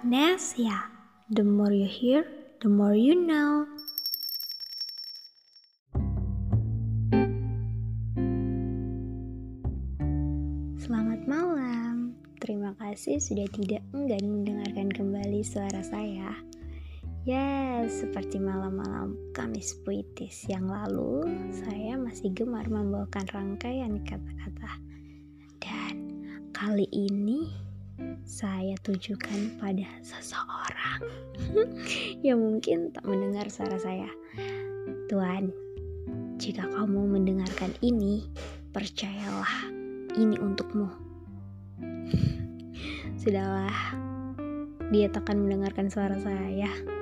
Amnesia. The more you hear, the more you know. Selamat malam. Terima kasih sudah tidak enggan mendengarkan kembali suara saya. Ya, seperti malam-malam Kamis puitis yang lalu, saya masih gemar membawakan rangkaian kata-kata. Dan kali ini saya tujukan pada seseorang yang mungkin tak mendengar suara saya. Tuan, jika kamu mendengarkan ini, percayalah ini untukmu. Sudahlah, dia tak akan mendengarkan suara saya.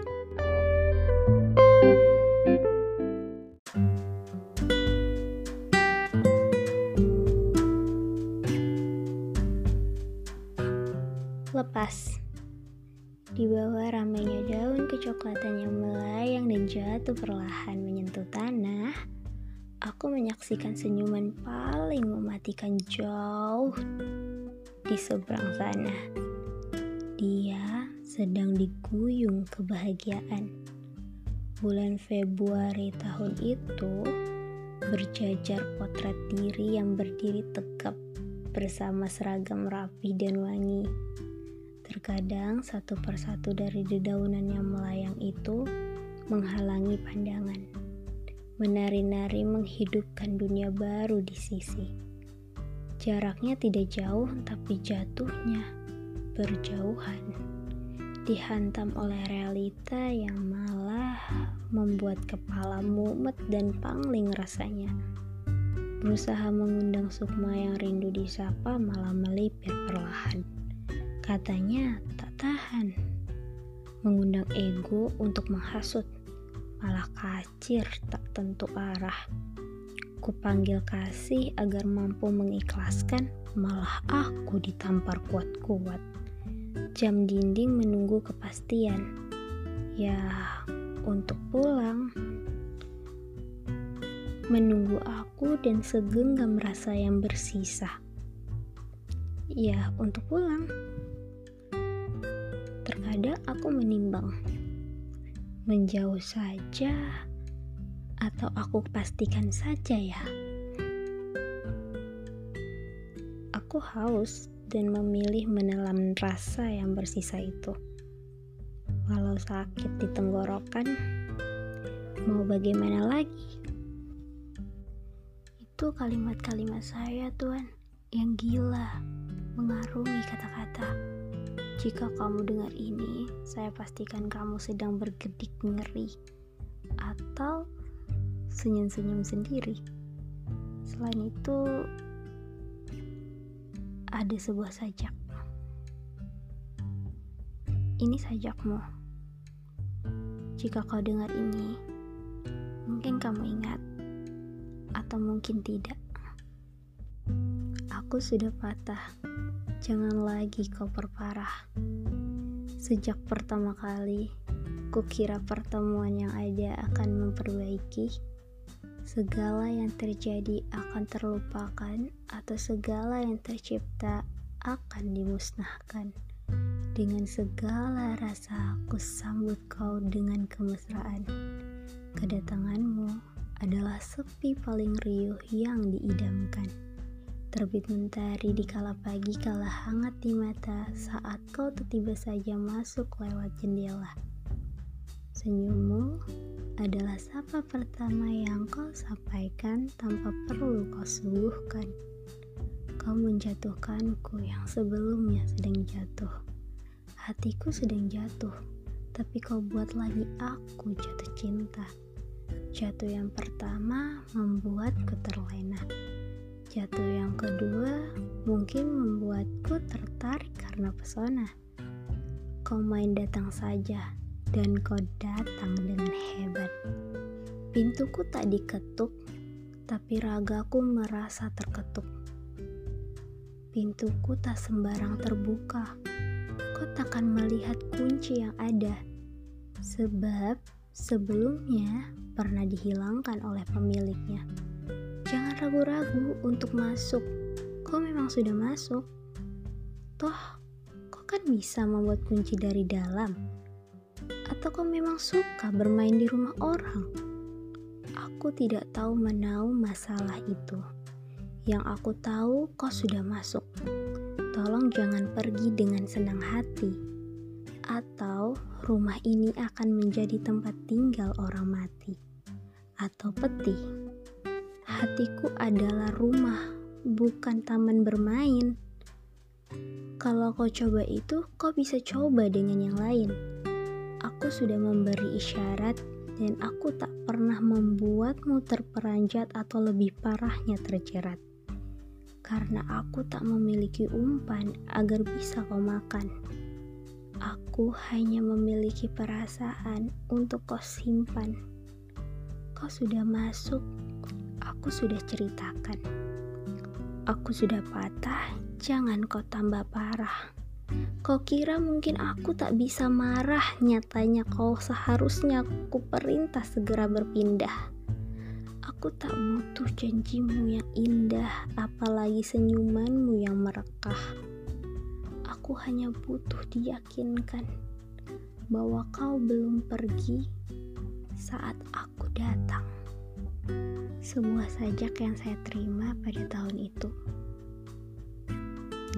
Lepas Di bawah ramainya daun kecoklatan yang melayang dan jatuh perlahan menyentuh tanah, aku menyaksikan senyuman paling mematikan jauh di seberang sana. Dia sedang diguyung kebahagiaan. Bulan Februari tahun itu berjajar potret diri yang berdiri tegap bersama seragam rapi dan wangi. Terkadang satu persatu dari dedaunan yang melayang itu menghalangi pandangan. Menari-nari menghidupkan dunia baru di sisi. Jaraknya tidak jauh tapi jatuhnya berjauhan. Dihantam oleh realita yang malah membuat kepala mumet dan pangling rasanya. Berusaha mengundang sukma yang rindu disapa malah melipir perlahan. Katanya tak tahan. Mengundang ego untuk menghasut, malah kacir tak tentu arah. Kupanggil kasih agar mampu mengikhlaskan, malah aku ditampar kuat-kuat. Jam dinding menunggu kepastian. Ya, untuk pulang. Menunggu aku dan segenggam rasa yang bersisa. Ya, untuk pulang. Terkadang aku menimbang, menjauh saja atau aku pastikan saja ya. Aku haus dan memilih menelan rasa yang bersisa itu. Walau sakit di tenggorokan, mau bagaimana lagi? Itu kalimat-kalimat saya, Tuan, yang gila mengarungi kata-kata. Jika kamu dengar ini, saya pastikan kamu sedang bergedik ngeri atau senyum-senyum sendiri. Selain itu, ada sebuah sajak. Ini sajakmu. Jika kau dengar ini, mungkin kamu ingat, atau mungkin tidak. Aku sudah patah jangan lagi kau perparah. Sejak pertama kali, kukira pertemuan yang ada akan memperbaiki segala yang terjadi akan terlupakan atau segala yang tercipta akan dimusnahkan. Dengan segala rasa aku sambut kau dengan kemesraan. Kedatanganmu adalah sepi paling riuh yang diidamkan. Terbit mentari di kala pagi kala hangat di mata saat kau tiba saja masuk lewat jendela. Senyummu adalah sapa pertama yang kau sampaikan tanpa perlu kau suguhkan. Kau menjatuhkanku yang sebelumnya sedang jatuh. Hatiku sedang jatuh, tapi kau buat lagi aku jatuh cinta. Jatuh yang pertama membuatku terlena. Jatuh yang kedua mungkin membuatku tertarik karena pesona. Kau main datang saja, dan kau datang dengan hebat. Pintuku tak diketuk, tapi ragaku merasa terketuk. Pintuku tak sembarang terbuka. Kau takkan melihat kunci yang ada, sebab sebelumnya pernah dihilangkan oleh pemiliknya. Ragu-ragu untuk masuk. Kau memang sudah masuk. Toh, kau kan bisa membuat kunci dari dalam? Atau kau memang suka bermain di rumah orang? Aku tidak tahu menau masalah itu. Yang aku tahu, kau sudah masuk. Tolong jangan pergi dengan senang hati, atau rumah ini akan menjadi tempat tinggal orang mati atau peti. Hatiku adalah rumah, bukan taman bermain. Kalau kau coba itu, kau bisa coba dengan yang lain. Aku sudah memberi isyarat dan aku tak pernah membuatmu terperanjat atau lebih parahnya terjerat. Karena aku tak memiliki umpan agar bisa kau makan. Aku hanya memiliki perasaan untuk kau simpan. Kau sudah masuk, aku sudah ceritakan. Aku sudah patah, jangan kau tambah parah. Kau kira mungkin aku tak bisa marah, nyatanya kau seharusnya aku perintah segera berpindah. Aku tak butuh janjimu yang indah, apalagi senyumanmu yang merekah. Aku hanya butuh diyakinkan bahwa kau belum pergi saat aku datang sebuah sajak yang saya terima pada tahun itu.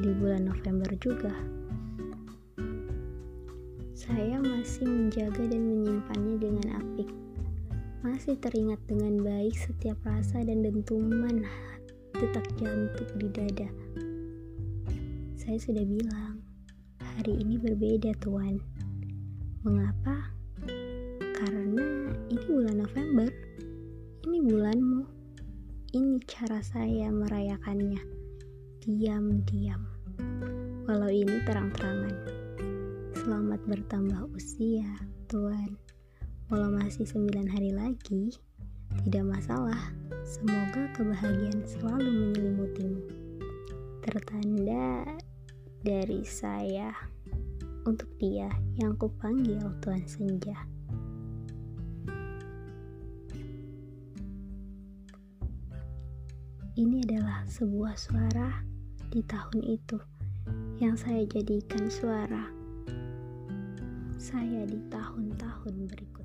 Di bulan November juga, saya masih menjaga dan menyimpannya dengan apik. Masih teringat dengan baik setiap rasa dan dentuman detak jantung di dada. Saya sudah bilang, hari ini berbeda tuan. Mengapa? Karena ini bulan November ini bulanmu. Ini cara saya merayakannya. Diam-diam. Walau ini terang-terangan. Selamat bertambah usia, Tuan. Walau masih sembilan hari lagi, tidak masalah. Semoga kebahagiaan selalu menyelimutimu. Tertanda dari saya untuk dia yang kupanggil Tuan Senja. Ini adalah sebuah suara di tahun itu yang saya jadikan suara saya di tahun-tahun berikutnya.